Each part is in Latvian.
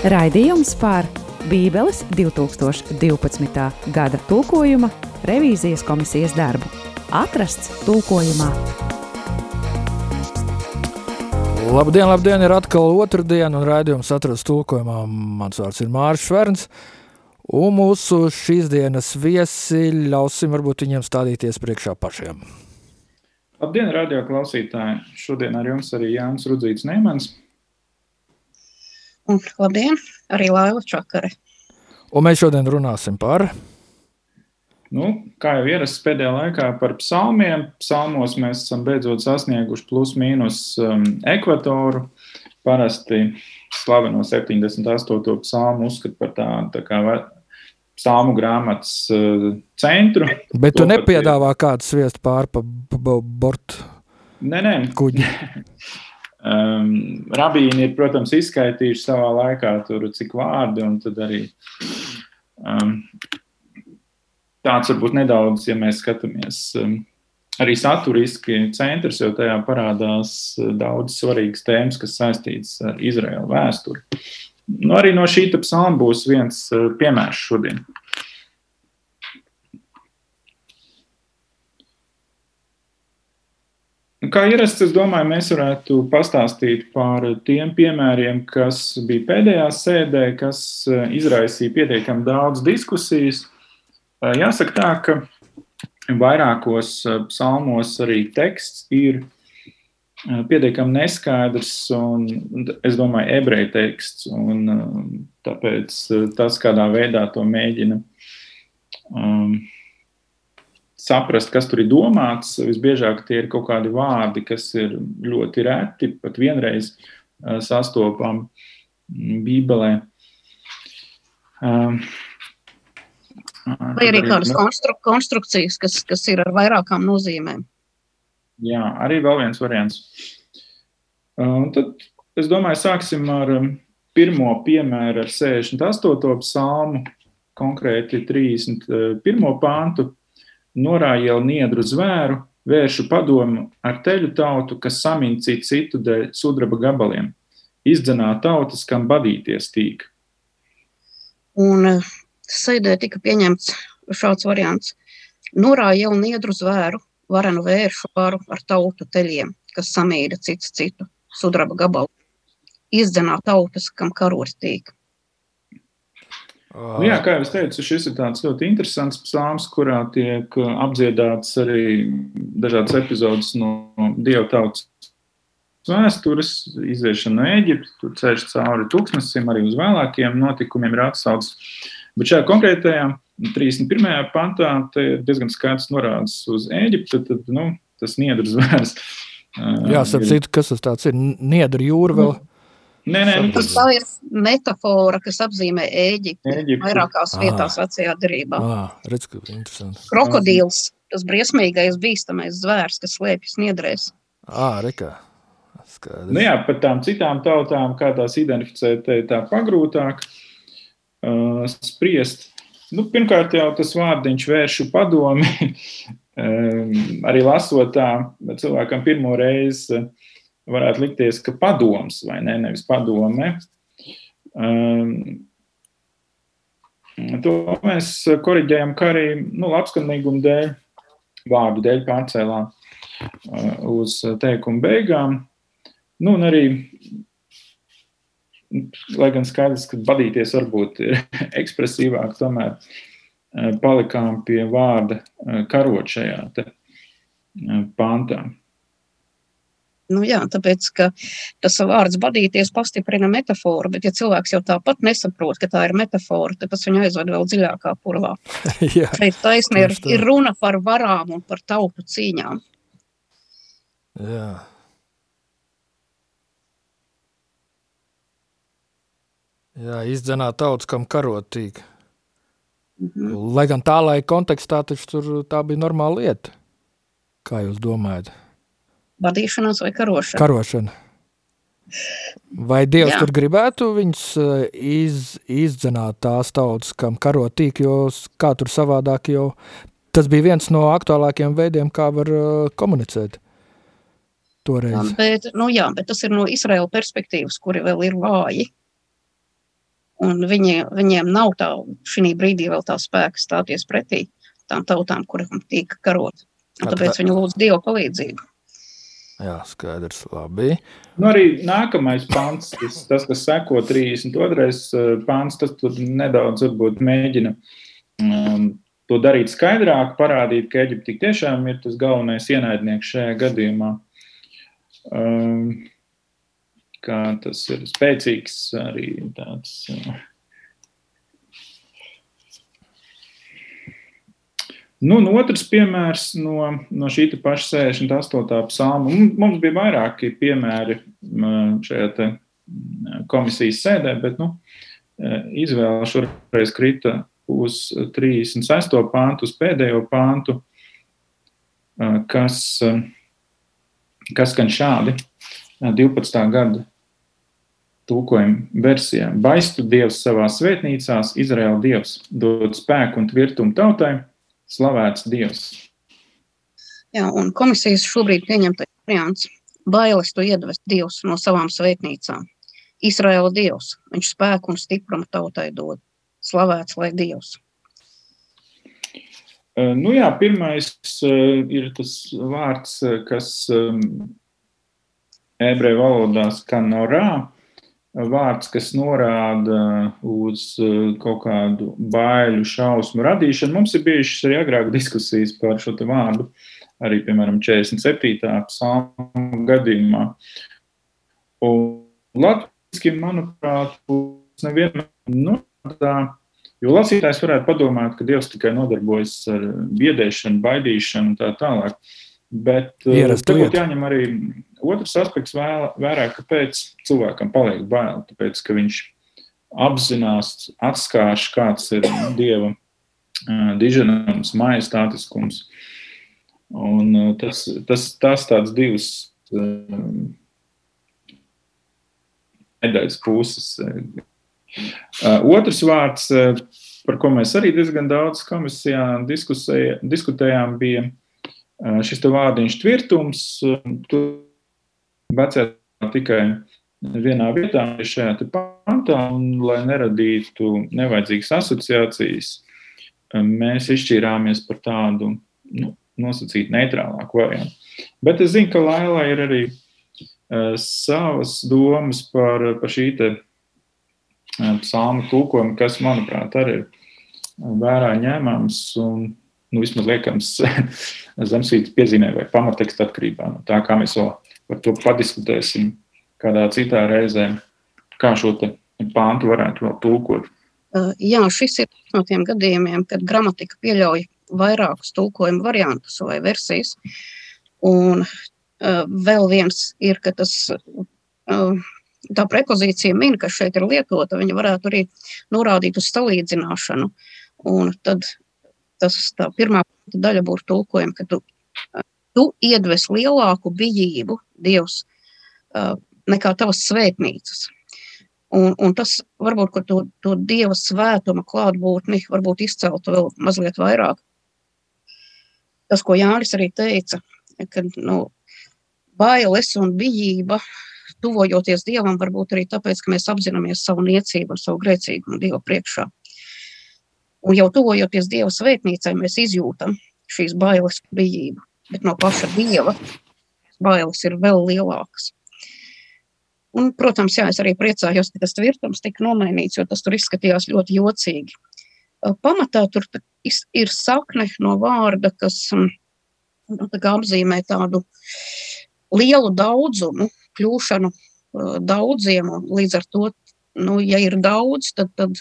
Raidījums par Bībeles 2012. gada tulkojuma revīzijas komisijas darbu. Atrasts tulkojumā. Labdien, labdien, ir atkal otrdiena un raidījums atrasts tulkojumā. Mans vārds ir Mārcis Šverns. Un mūsu šīs dienas viesi ļausim varbūt viņiem stādīties priekšā pašiem. Labdien, radio klausītāji! Šodien ar jums arī Jānis Rudzīts Neimans. Un labdien, arī Laila Čakare. Un mēs šodien runāsim par Nu, kā jau ierasts pēdējā laikā par psalmiem, psalmos mēs esam beidzot sasnieguši plus mīnus um, ekvatoru. Parasti slaveno 78. psalmu uzskata par tādu tā kā psalmu grāmatas uh, centru. Bet tu nepiedāvā kādu sviestu pār pa bortu Nē, nē. kuģi. Um, rabīni ir, protams, izskaitījuši savā laikā, tur, cik vārdi, un tad arī um, tāds varbūt nedaudz, ja mēs skatāmies um, arī saturiski centrs, jo tajā parādās uh, daudz svarīgas tēmas, kas saistītas ar Izraēlu vēsturi. Nu, arī no šī psalma būs viens uh, piemērs šodien. Kā ierasts, es domāju, mēs varētu pastāstīt par tiem piemēriem, kas bija pēdējā sēdē, kas uh, izraisīja pietiekami daudz diskusijas. Jāsaka tā, ka vairākos psalmos arī teksts ir pietiekami neskaidrs, un es domāju, ebreju teksts, tāpēc tas, kādā veidā to mēģina um, saprast, kas tur ir domāts, visbiežāk tie ir kaut kādi vārdi, kas ir ļoti reti, pat vienreiz sastopam Bībelē. Um, Vai arī kādas konstru, konstrukcijas, kas, kas ir ar vairākām nozīmēm. Jā, arī vēl viens variants. Un tad es domāju, sāksim ar pirmo piemēru ar 68. psalmu, konkrēti 31. pāntu. Norājielu niedru zvēru, vēršu padomu ar teļu tautu, kas samin citu dēļ sudraba gabaliem. Izdzenā tautas, kam badīties tīk. Un sēdē tika pieņemts šāds variants. Norāja jau niedru zvēru, varenu vēršu pāru ar tautu teļiem, kas samīda cits citu sudraba gabalu. Izdzenā tautas, kam karos tīk. Nu, jā, kā jau es teicu, šis ir tāds ļoti interesants psalms, kurā tiek apdziedāts arī dažādas epizodes no Dieva tautas vēstures, iziešana no Eģiptes, tur ceļš cauri tūkstnesim, arī uz vēlākiem notikumiem ir atsaucis. Bet šajā konkrētajā 31. pantā diezgan skaidrs norādes uz Eģipti, tad nu, tas niedru zvērs. Jā, starp citu, kas tas ir? Niedru jūra vēl. Nē, nē, nu, Tas tā ir metafora, kas apzīmē Ēģipti Ēģipti. vairākās vietās vecajā derībā. Ah, redz, ka interesanti. Krokodils, tas briesmīgais, bīstamais zvērs, kas slēpjas niedrēs. Ah, rekā. Skaidrs. Nu jā, par tām citām tautām, kā tās identificēt, tā pagrūtāk uh, spriest. Nu, pirmkārt, jau tas vārdiņš vēršu padomi, um, arī lasot tā, cilvēkam pirmo reizi varētu likties, ka padoms vai ne, nevis padome. Um, to mēs koriģējam, kā arī nu, labskanīguma dēļ, vārdu dēļ pārcēlām uh, uz teikumu beigām. Nu, un arī, lai gan skaidrs, ka badīties varbūt ir ekspresīvāk, tomēr eh, palikām pie vārda eh, karot šajā eh, pantā. Nu, jā, tāpēc, ka tas vārds badīties pastiprina metaforu, bet ja cilvēks jau tāpat nesaprot, ka tā ir metafora, tad tas viņu aizved vēl dziļākā purvā. Jā, Šeit taisni ir, ir runa par varām un par tautu cīņām. jā. Jā, izdzenā tauts, kam karot tīk. Mhm. Lai gan tā laika kontekstā taču tur tā bija normāla lieta. Kā jūs domājat? Badīšanās vai karošana. Karošana. Vai Dievs Jā. tur gribētu viņus eh, iz, izdzenāt tās tautas, kam karo tīk, jo kā tur savādāk, jo tas bija viens no aktuālākiem veidiem, kā var uh, komunicēt toreiz. Bet, nu, jā, bet tas ir no Izraēla perspektīvas, kuri vēl ir vāji. Un viņi, viņiem nav tā, šī brīdī vēl tā spēka stāties pretī tām tautām, kurām tika karot. Un tāpēc viņi lūdz Dievu palīdzību. Jā, skaidrs, labi. Nu, arī nākamais pants, tas, tas kas seko 32. Eh, pants, tas nedaudz varbūt mēģina um, to darīt skaidrāk, parādīt, ka Eģipte tiešām ir tas galvenais ienaidnieks šajā gadījumā. Um, kā tas ir spēcīgs arī tāds. Uh, Nu, un otrs piemērs no, no šī paša 68. psalma. Mums bija vairāki piemēri šajā komisijas sēdē, bet nu, izvēle šoreiz krita uz 36. pāntu, uz pēdējo pāntu, kas, kas skan šādi 12. gada tulkojuma versijā. Baistu Dievs savā svētnīcās, Izraēla Dievs dod spēku un tvirtumu tautai Slavēts Dievs! Jā, un komisijas šobrīd pieņemtais variants - bailes to iedvest Dievs no savām svētnīcām. Izraēla Dievs, viņš spēku un stiprumu tautai dod. Slavēts lai Dievs! Nu jā, pirmais ir tas vārds, kas ebreju valodā skan no rā, vārds, kas norāda uz eh, kaut kādu baiļu, šausmu radīšanu. Mums ir bijušas arī agrāk diskusijas par šo vārdu, arī, piemēram, 47. psalmu gadījumā. Un latviski, manuprāt, nevienmēr norādā, jo lasītājs varētu padomāt, ka Dievs tikai nodarbojas ar biedēšanu, baidīšanu un tā tālāk. Bet eh, tagad jāņem arī otrs aspekts vērā, kāpēc cilvēkam paliek bail. Tāpēc, ka viņš apzinās, atskāš, kāds ir Dieva diženums, majestātiskums. Un tas, tas, tas tāds divas medaļas puses. Otrs vārds, par ko mēs arī diezgan daudz komisijā diskutējām, bija šis vārdiņš tvirtums. Tur vecētā tikai vienā vietā, šajā pantā, un lai neradītu nevajadzīgas asociācijas, mēs izšķīrāmies par tādu nu, nosacīt neitrālāku variantu. Bet es zinu, ka Laila ir arī uh, savas domas par, par šī te uh, psalmu tulkojumu, kas, manuprāt, arī ir vērā ņēmams un nu, vismaz liekams zemesvītas piezīmē vai pamateksta atkarībā no tā, kā mēs vēl par to padiskutēsim kādā citā reizē, kā šo pāntu varētu vēl tulkot. Uh, jā, šis ir no tiem gadījumiem, kad gramatika pieļauj vairākus tulkojumu variantus vai versijas. Un uh, vēl viens ir, ka tas, uh, tā prepozīcija min, kas šeit ir lietota, viņa varētu arī norādīt uz salīdzināšanu. Un tad tas tā pirmā daļa būtu tulkojuma, ka tu tu iedves lielāku bijību Dievs uh, nekā tavas svētnīcas. Un, un tas varbūt to, to Dieva svētuma klātbūtni varbūt izceltu vēl mazliet vairāk. Tas, ko Jānis arī teica, ka nu, bailes un bijība tuvojoties Dievam, varbūt arī tāpēc, ka mēs apzināmies savu niecību un savu grēcīgumu Dieva priekšā. Un jau tuvojoties Dieva svētnīcai, mēs izjūtam šīs bailes bijību bet no paša dieva bailes ir vēl lielākas. Un, protams, jā, es arī priecājos, ka tas tvirtums tika nomainīts, jo tas tur izskatījās ļoti jocīgi. Pamatā tur ir sakne no vārda, kas nu, tā apzīmē tādu lielu daudzumu, kļūšanu daudziem. Līdz ar to, nu, ja ir daudz, tad, tad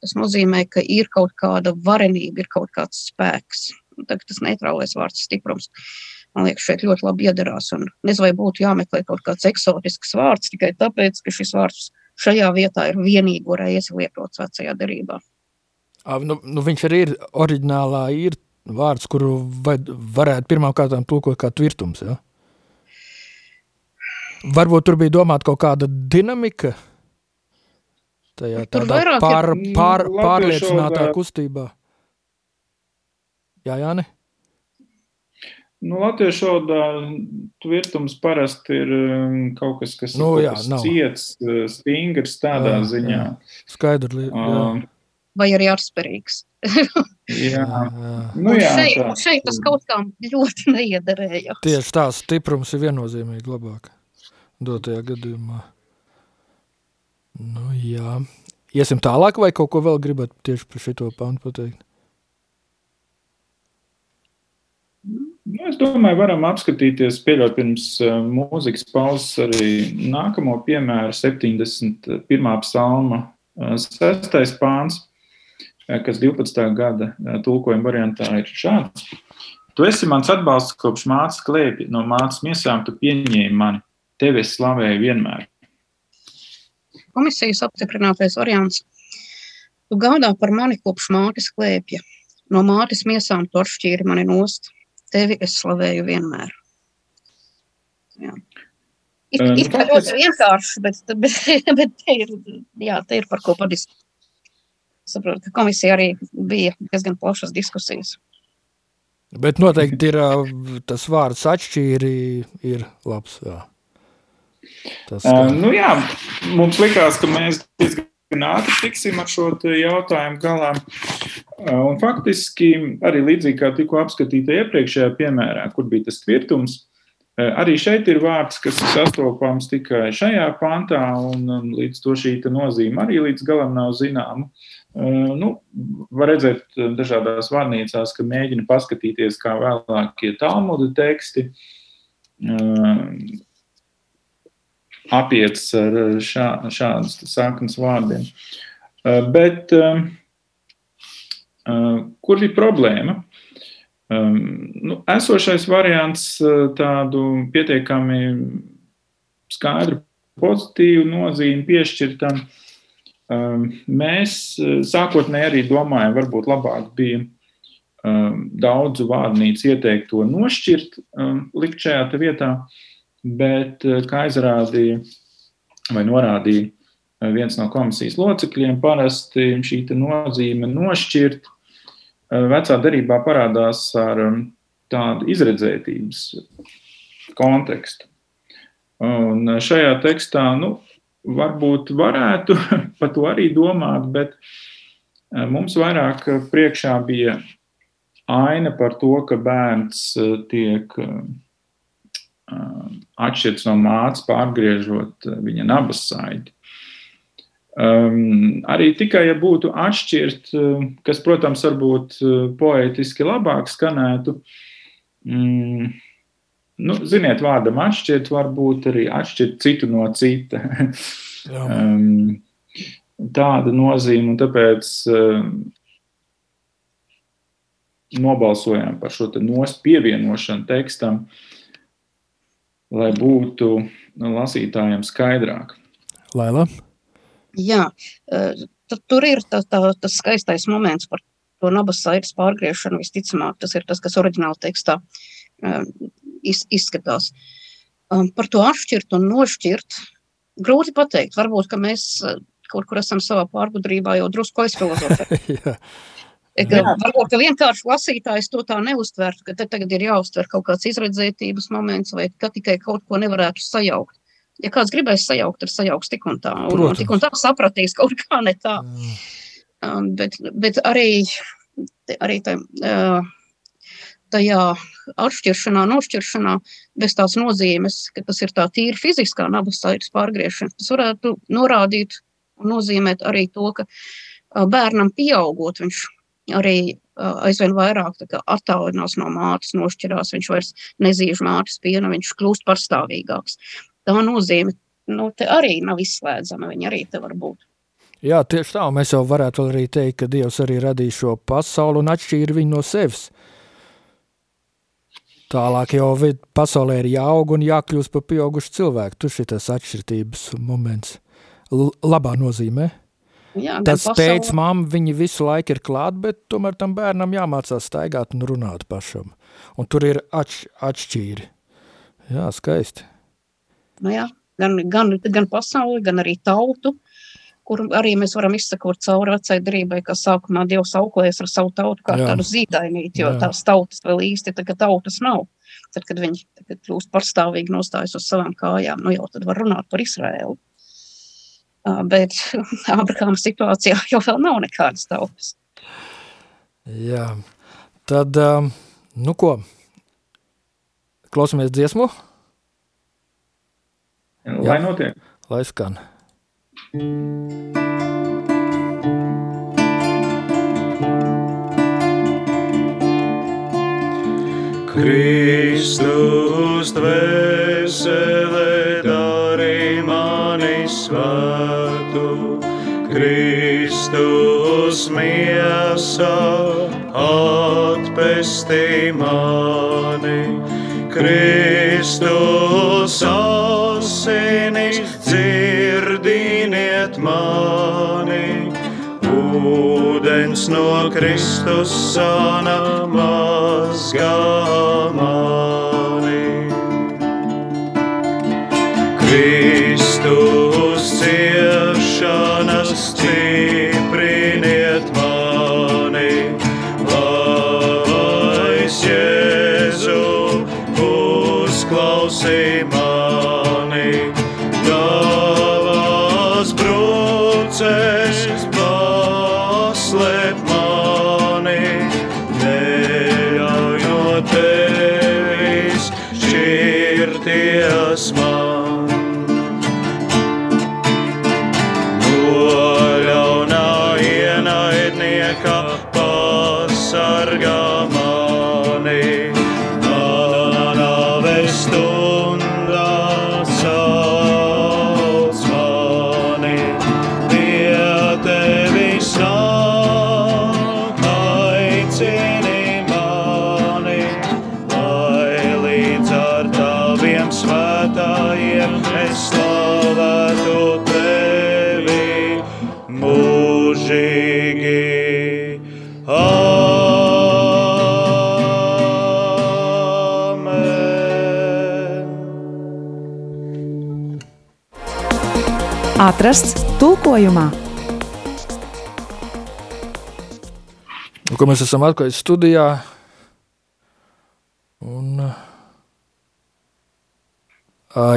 tas nozīmē, ka ir kaut kāda varenība, ir kaut kāds spēks tas neitrālais vārds stiprums. Man liekas, šeit ļoti labi iedarās. Un nezinu, vai būtu jāmeklē kaut kāds eksotisks vārds tikai tāpēc, ka šis vārds šajā vietā ir vienīgo reizi lietots vecajā derībā. Nu, nu viņš arī ir oriģinālā, ir vārds, kuru varētu pirmām kārtām tulkot kā tvirtums. Ja? Varbūt tur bija domāta kaut kāda dinamika tajā tādā pār, pār, pārliecinātā kustībā. Jā, Jāni? Nu, Latviešu valodā tvirtums parasti ir um, kaut kas, kas Nu, ir jā, kaut kas nav. ciets, uh, stingrs tādā Jā, ziņā. Skaidri. li- Jā, Um, Vai arī atspērīgs. jā. jā. Nu, jā, šeit, tā. šeit tas kaut kā ļoti neiederēja. Tieši tā stiprums ir viennozīmīgi labāk dotajā gadījumā. Nu, jā. Iesim tālāk, vai kaut ko vēl gribat tieši par šo pantu pateikt? Nu, es domāju, varam apskatīties, pieļaut pirms uh, mūzikas pauzes arī nākamo piemēru, 71. psalma, uh, 6. pāns, uh, kas 12. gada tulkojuma variantā ir šāds. Tu esi mans atbalsts kopš mācas klēpja, no mācas miesām tu pieņēmi mani, tevi es slavēju vienmēr. Komisijas apstiprinātais variants. Tu gādā par mani kopš mātes klēpja. No mātes miesām tu atšķīri mani nost. Tevi es slavēju vienmēr. Jā. Nu, it kā ļoti vienkārši, bet, bet, bet te, ir, jā, te ir par ko padiskutēt. Saprotu, ka komisija arī bija diezgan plašas diskusijas. Bet noteikti ir tas vārds atšķīri, ir labs. Jā. Tas, Uh, ka, nu jā, mums likās, ka mēs diezgan ātri tiksim ar šo jautājumu galā. Uh, un faktiski arī līdzīgi kā tikko apskatīta iepriekšējā piemērā, kur bija tas kvirtums, uh, arī šeit ir vārds, kas sastopams tikai šajā pantā, un līdz to šī nozīme arī līdz galam nav zināma. Nu, var redzēt dažādās vārnīcās, ka mēģina paskatīties, kā vēlākie Talmuda teksti apietas ar šā, šādas saknes vārdiem. Bet uh, kur ir problēma? Nu, esošais variants tādu pietiekami skaidru pozitīvu nozīmi piešķirtam. Mēs sākotnēji arī domājam, varbūt labāk bija daudzu vārnīcu ieteikt to nošķirt, likt šajā vietā, bet, kā izrādīja vai norādīja viens no komisijas locekļiem, parasti šī nozīme nošķirt vecā derībā parādās ar um, tādu izredzētības kontekstu. Un šajā tekstā, nu, varbūt varētu par to arī domāt, bet mums vairāk priekšā bija aina par to, ka bērns tiek atšķirts no mātes, pārgriežot viņa nabas saiti. Um, arī tikai, ja būtu atšķirt, uh, kas, protams, varbūt uh, poetiski labāk skanētu, mm, nu, ziniet, vārdam atšķirt, varbūt arī atšķirt citu no cita. um, tāda nozīme, un tāpēc um, nobalsojām par šo te pievienošanu tekstam, lai būtu lasītājiem skaidrāk. Laila? Jā, eh, tad tur ir tā, tā, tas skaistais moments par to nabas saites pārgriešanu. Visticamāk, tas ir tas, kas oriģināla tekstā eh, iz, izskatās. Um, Par to atšķirt un nošķirt grūti pateikt. Varbūt, ka mēs kaut kur esam savā pārgudrībā jau drusku aizfilozofējuši. Ka, varbūt, ka vienkārši lasītājs to tā neuztvertu, ka te tagad ir jāuztver kaut kāds izredzētības moments vai ka tikai kaut ko nevarētu sajaukt. Ja kāds gribēs sajaukt, tad sajauks tik un tā. Un, un Protams. tik un tā sapratīs kaut kā ne tā. Jā. Um, bet, bet arī, arī tā, uh, tajā atšķiršanā, nošķiršanā, bez tās nozīmes, ka tas ir tā tīri fiziskā nabas saites pārgriešana, tas varētu norādīt un nozīmēt arī to, ka uh, bērnam pieaugot, viņš arī uh, aizvien vairāk attālinās no mātes, nošķirās, viņš vairs nezīž mātes piena, viņš kļūst parstāvīgāks. Tā nozīme nu, arī nav izslēdzama, viņa arī te var būt. Jā, tieši tā. Mēs jau varētu arī teikt, ka Dievs arī radīja šo pasauli un atšķīra viņu no sevis. Tālāk jau pasaulē ir jāaug un jākļūst par pieaugušu cilvēku. Tur šis atšķirības moments L labā nozīmē. Jā, Tas pasaule- teica, mamma, viņi visu laiku ir klāt, bet tomēr tam bērnam jāmācās staigāt un runāt pašam. Un tur ir atš atšķīri. Jā, skaisti. Nu, jā, gan, gan, gan pasauli, gan arī tautu, kur arī mēs varam izsakot cauri vecai darībai, ka sākumā Dievs auklējas ar savu tautu kā Jā. tādu zīdainīti, jo Jā. tās tautas vēl īsti kā tautas nav. tad, kad viņi tagad kļūst parstāvīgi nostājas uz savām kājām, nu jau tad var runāt par Izraēlu. Bet Abrahāma situācijā jau vēl nav nekādas tautas. Jā, tad, nu ko, klausamies dziesmu? Lai notiek. Lai skan. Kristus dvēselē darī mani svētu, Kristus miesā atpestī mani, Kristus asinis dzirdiniet mani, ūdens no Kristus sana mazgā Atrasts tulkojumā. Nu, ko mēs esam atklāti studijā. Un,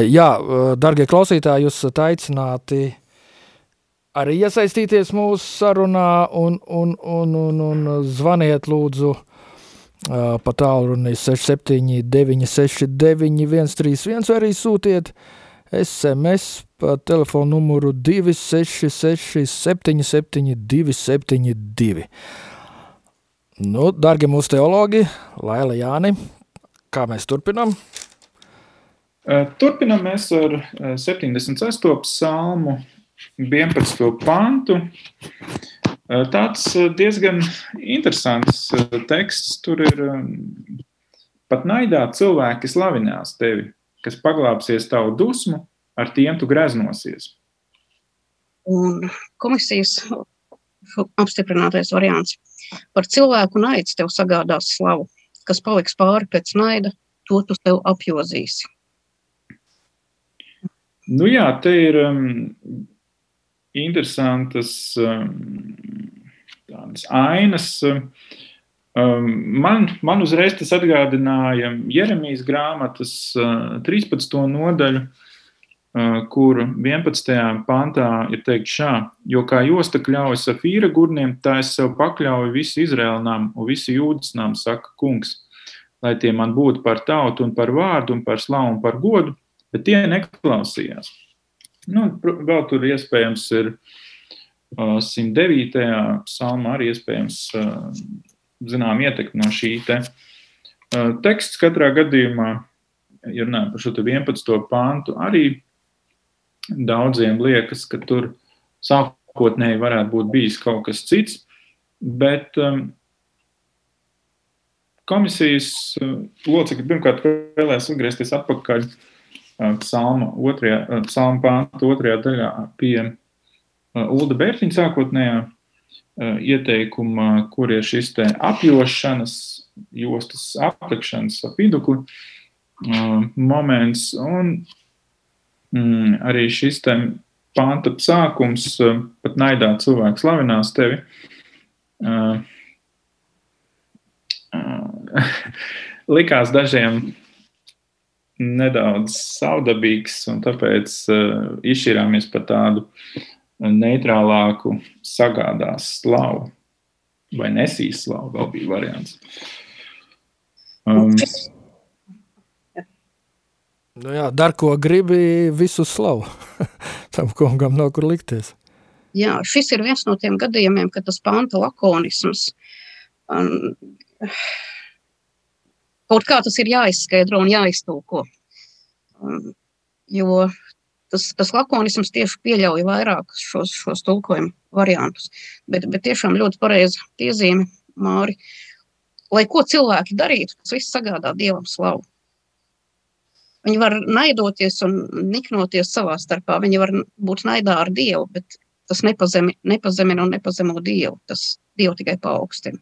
jā, darbie klausītāji, jūs esat aicināti arī iesaistīties mūsu sarunā un, un, un, un, un zvaniet lūdzu pa tālruni 679 69 131 vai arī sūtiet SMS pa telefonu numuru 266 77 272. Nu, darbie mūsu teologi, Laila Jāni, kā mēs turpinām? Turpinām mēs ar 76. psalmu, 11. pantu. Tāds diezgan interesants teksts. Tur ir pat naidā cilvēki slavinās tevi, kas paglāpsies tavu dusmu, ar tiem tu greznosies. Un komisijas apstiprinātais variants par cilvēku naids tev sagādās slavu, kas paliks pāri pēc naida, to tu sev apjozīsi. Nu jā, te ir um, interesantas um, ainas. Um, man, man uzreiz tas atgādināja Jeremijas grāmatas uh, 13. nodaļu, uh, kur 11. pantā ir teikts šā, jo kā josta kļaujas ar fīra gurniem, tā es sev pakļauju visu Izrēlnām un visu jūdasnām, saka kungs, lai tie man būtu par tautu un par vārdu un par slavu un par godu, bet tie neklausījās. Nu, vēl tur iespējams ir uh, 109. psalmā arī iespējams uh, zinām ietekmi no šī te teksts katrā gadījumā, ja runājam par šo 11. pāntu, arī daudziem liekas, ka tur sākotnēji varētu būt bijis kaut kas cits, bet um, komisijas uh, locekļi pirmkārt vēlēs atgriezties atpakaļ psalma, otrajā, psalma pānta otrajā daļā pie Ulda Bērtiņa sākotnējā ieteikuma, kur ir šis te apjošanas, jostas aptekšanas ap vidukli moments, un mm, arī šis te panta sākums, pat naidā cilvēks slavinās tevi. Likās dažiem nedaudz savdabīgs, un tāpēc uh, izšķirāmies par tādu neitrālāku sagādās slavu. Vai nesīs slavu, vēl bija variants. Um, Nu jā, dar ko gribi, visu slavu. Tam kungam nav kur likties. Jā, šis ir viens no tiem gadījumiem, kad tas panta lakonisms um, kaut kā tas ir jāizskaidro un jāiztulko. Um, jo tas, tas lakonisms tieši pieļauj vairākus šos, šos tulkojumu variantus. Bet, bet tiešām ļoti pareizi piezīme, Māri. Lai ko cilvēki darītu, tas viss sagādā dievam slavu. Viņi var naidoties un niknoties savā starpā. Viņi var būt naidā ar Dievu, bet tas nepazemi, nepazemina un nepazemo Dievu. Tas Dievu tikai paaugstina.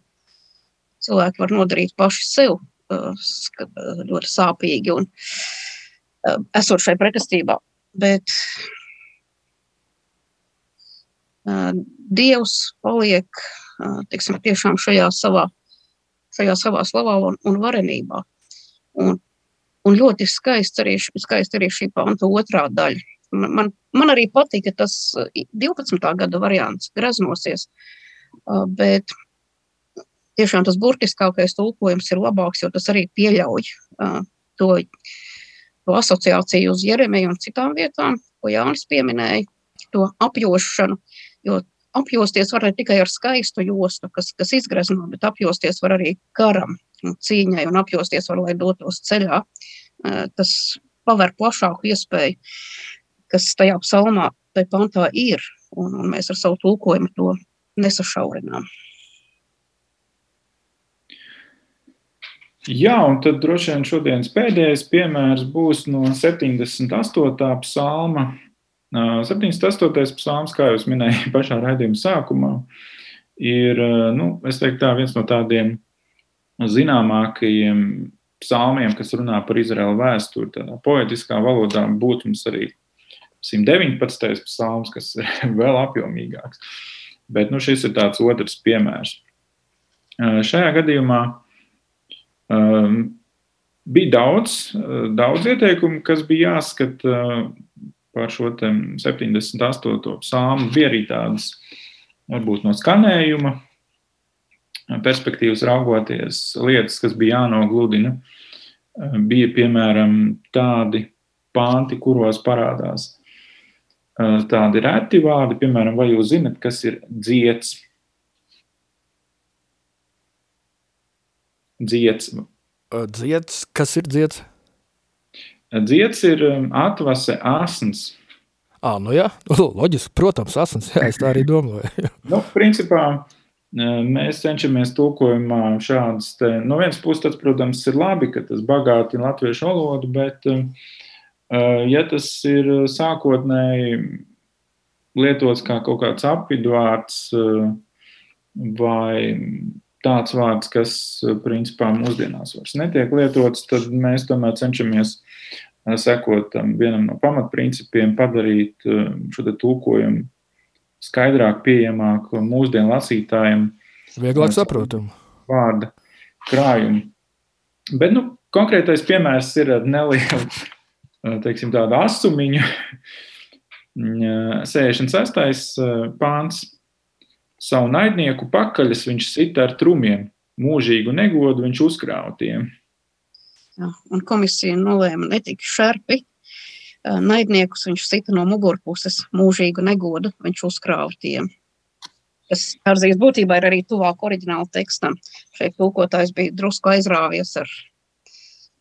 Cilvēki var nodarīt paši sev ļoti sāpīgi un esot šai pretestībā. Bet Dievs paliek tiksim, tiešām šajā savā, šajā savā slavā un, un varenībā. Un Un ļoti skaists arī, skaists arī šī panta otrā daļa. Man, man, arī patika tas 12. gada variants, graznosies, bet tiešām tas burtiskākais tulkojums ir labāks, jo tas arī pieļauj to, to asociāciju uz Jeremiju un citām vietām, ko Jānis pieminēja, to apjošanu, jo apjosties var ne tikai ar skaistu jostu, kas, kas izgrazno, bet apjosties var arī karam cīņai, un apjosties var, lai dotos ceļā. Tas paver plašāku iespēju, kas tajā psalmā, tajā pantā ir, un, un mēs ar savu tulkojumu to nesašaurinām. Jā, un tad droši vien šodienas pēdējais piemērs būs no 78. psalma, 78. psalms, kā jau minēju pašā raidījuma sākumā, ir nu, teiktu, tā, viens no tādiem zināmākajiem psalmiem, kas runā par Izraēlu vēsturi, tādā poetiskā valodā, būtu mums arī 119. psalms, kas ir vēl apjomīgāks. Bet nu, šis ir tāds otrs piemērs. Šajā gadījumā um, bija daudz, daudz ieteikumu, kas bija jāskata par šo 78. psalmu bija arī tādas, varbūt no skanējuma perspektīvas raugoties, lietas, kas bija jānogludina, bija piemēram tādi panti, kuros parādās tādi reti vārdi, piemēram, vai jūs zinat, kas ir dziets? Dziets. Dziets, kas ir dziets? Dziets ir um, atvase asins. À, nu jā, loģiski, protams, asins, jā, es tā arī domāju. nu, principā, mēs cenšamies tulkojumā šādas, te, no vienas puses, tas, protams, ir labi, ka tas bagātina latviešu valodu, bet, ja tas ir sākotnēji lietots kā kaut kāds apvidvārds vai tāds vārds, kas principā mūsdienās vairs netiek lietots, tad mēs tomēr cenšamies sekot tam vienam no pamatprincipiem, padarīt šo tulkojumu skaidrāk pieejamāku mūsdienu lasītājiem. Vieglāk saprotamu. Vārda krājumu. Bet nu, konkrētais piemērs ir neliela, teiksim, tāda asumiņa. 66. pāns Savu naidnieku pakaļas viņš sita ar trumiem, mūžīgu negodu viņš uzkrāva tiem. Ja, un komisija nolēma netik šerpi. Naidniekus viņš sita no mugurpuses, mūžīgu negodu viņš uzkrāva tiem. Tas ārzīs būtībā ir arī tuvāk oriģināla tekstam. Šeit tulkotājs bija drusku aizrāvies ar,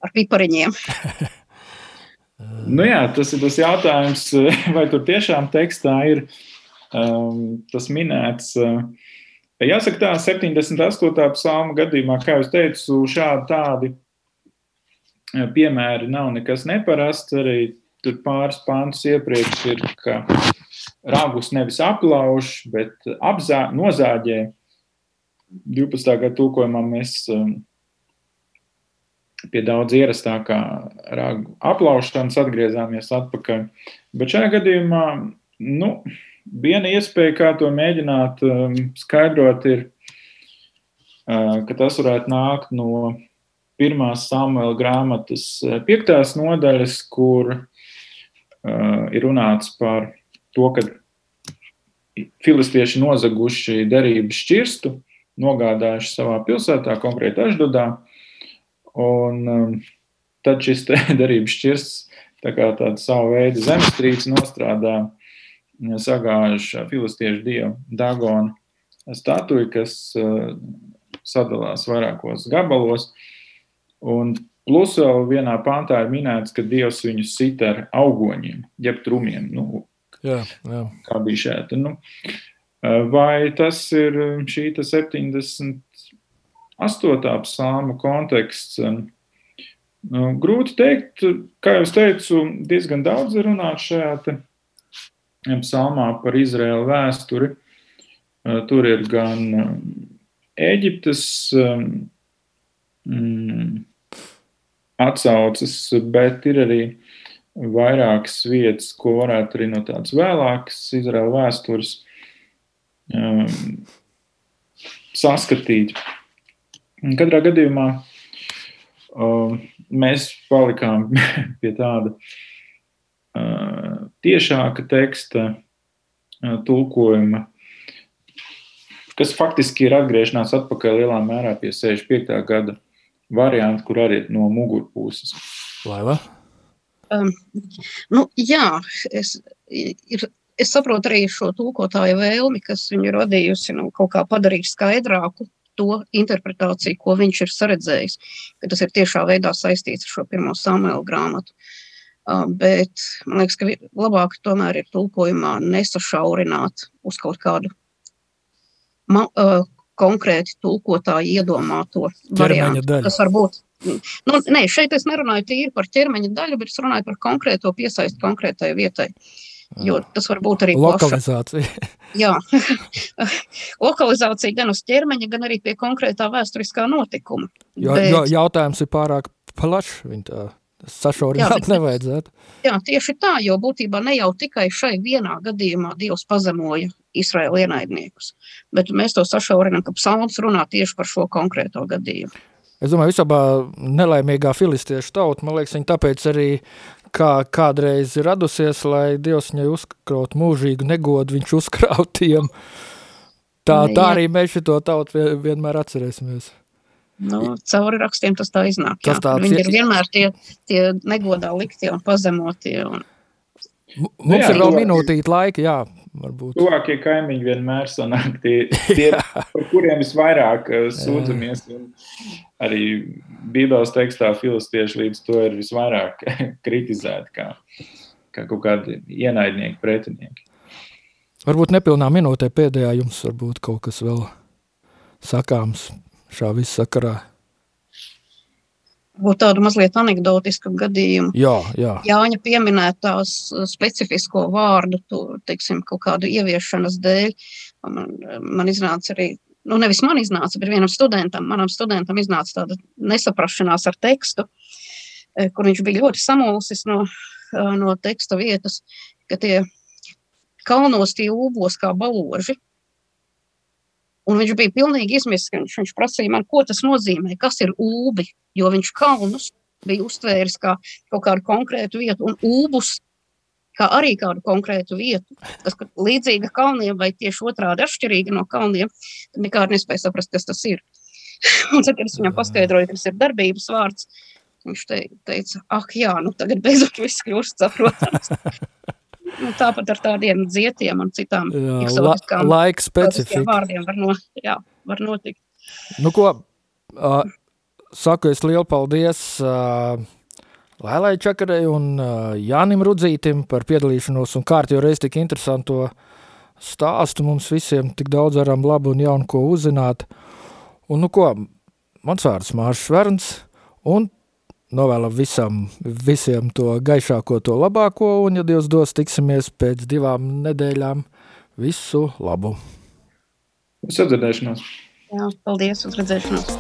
ar pipariņiem. nu jā, tas ir tas jautājums, vai tur tiešām tekstā ir um, tas minēts. Uh, jāsaka, tā 78. psalma gadījumā, kā jau teicu, šādi tādi uh, piemēri nav nekas neparasts. Arī tur pāris pāntus iepriekš ir, ka ragus nevis aplauž, bet apzā, nozāģē. 12. gada tūkojumā mēs um, pie daudz ierastākā ragu aplaušanas atgriezāmies atpakaļ. Bet šajā gadījumā, nu, Viena iespēja, kā to mēģināt um, skaidrot, ir, uh, ka tas varētu nākt no pirmās Samuela grāmatas eh, piektās nodaļas, kur uh, ir runāts par to, ka filistieši nozaguši derības šķirstu, nogādājuši savā pilsētā, konkrēti Aždodā, un um, tad šis derības šķirsts tā kā tāda savu veidu zemestrīce nostrādā, sagājuši filistiešu dievu Dagonu statuju, kas uh, sadalās vairākos gabalos. Un plus vēl vienā pāntā ir minēts, ka Dievs viņus sit ar augoņiem, jeb trumiem. Nu, jā, jā. Kā bija šeit? Nu, vai tas ir šī 78. psalma konteksts? Nu, grūti teikt, kā jau teicu, diezgan daudz ir runāts šajā psalmā par Izraēlu vēsturi. Tur ir gan Eģiptes mm, atsaucas, bet ir arī vairākas vietas, ko varētu arī no tādas vēlākas Izraēla vēstures um, saskatīt. Katrā gadījumā um, mēs palikām pie tāda uh, tiešāka teksta uh, tulkojuma, kas faktiski ir atgriešanās atpakaļ lielā mērā pie 65. gada variantu, kur arī no mugurpuses. Laiva? Um, nu, jā, es, ir, es saprotu arī šo tūkotāju vēlmi, kas viņu radījusi nu, kaut kā padarīt skaidrāku to interpretāciju, ko viņš ir saredzējis, ka tas ir tiešā veidā saistīts ar šo pirmo Samuela grāmatu. Uh, bet man liekas, ka labāk tomēr ir tulkojumā nesašaurināt uz kaut kādu ma, uh, konkrēti tulkotāji iedomāto variantu, kas var būt. Nu, nē, šeit es nerunāju tīri par ķermeņa daļu, bet es runāju par konkrēto piesaisti konkrētai vietai. Jo tas var būt arī lokalizācija. Jā, lokalizācija gan uz ķermeņa, gan arī pie konkrētā vēsturiskā notikuma. Jo, bet... jo jautājums ir pārāk plašs. Sašaurināt nevajadzētu. Jā, tieši tā, jo būtībā ne jau tikai šai vienā gadījumā Dievs pazemoja Izraēla ienaidniekus, bet mēs to sašaurinām, ka psalms runā tieši par šo konkrēto gadījumu. Es domāju, visabā nelaimīgā filistiešu tauta, man liekas, viņa tāpēc arī kā kādreiz ir radusies, lai Dievs viņai uzkraut mūžīgu negodu, viņš uzkrautiem. Tā, tā arī mēs šo tautu vienmēr atcerēsimies. Nu, cauri rakstiem tas tā iznāk. Tas tāds, Viņi ir vienmēr tie, tie negodā liktie un pazemotie. Un... Mums nu jā, ir vēl minūtīte laika, jā. Varbūt. Tuvākie kaimiņi vienmēr sanāk tie, tie par kuriem visvairāk uh, sūdzamies. Arī Bībeles tekstā filistieši līdz to ir visvairāk kritizēti kā, kā kaut kādi ienaidnieki, pretinieki. Varbūt nepilnā minūtē pēdējā jums varbūt kaut kas vēl sakāms šā viss sakarā? Būtu tādu mazliet anekdotisku gadījumu. Jā, jā. Jāņa pieminētās specifisko vārdu, tu, teiksim, kaut kādu ieviešanas dēļ. Man, man iznāca arī, nu nevis man iznāca, bet vienam studentam, manam studentam iznāca tāda nesaprašanās ar tekstu, eh, kur viņš bija ļoti samulsis no, eh, no teksta vietas, ka tie kalnos tie ūbos kā baloži, Un viņš bija pilnīgi izmisis. Viņš, viņš prasīja man, ko tas nozīmē, kas ir ūbi. Jo viņš kalnus bija uztvēris kā kaut kādu konkrētu vietu, un ūbus kā arī kādu konkrētu vietu, kas līdzīga kalniem vai tieši otrādi atšķirīga no kalniem, tad nekādi nespēja saprast, kas tas ir. un tad, kad es viņam paskaidroju, ka tas ir darbības vārds, viņš te, teica, ak jā, nu tagad beidzot viss kļūst saprotams. Nu, tāpat ar tādiem dzietiem un citām eksotiskām la, laika specifika. vārdiem var, no, jā, var notikt. Nu, ko, uh, saku es lielu paldies uh, Lēlai Čakarei un uh, Jānim Rudzītim par piedalīšanos un kārtīgi reiz tik interesanto stāstu mums visiem, tik daudz varam labu un jaunu ko uzzināt. Un nu ko, mans vārds Māršs Verns, un novēlam visam, visiem to gaišāko, to labāko, un, ja Dievs dos, tiksimies pēc divām nedēļām. Visu labu! Uz redzēšanos! Jā, paldies, uz redzēšanos!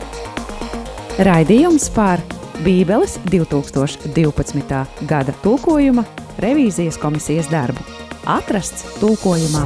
Raidījums par Bībeles 2012. gada tulkojuma revīzijas komisijas darbu atrasts tulkojumā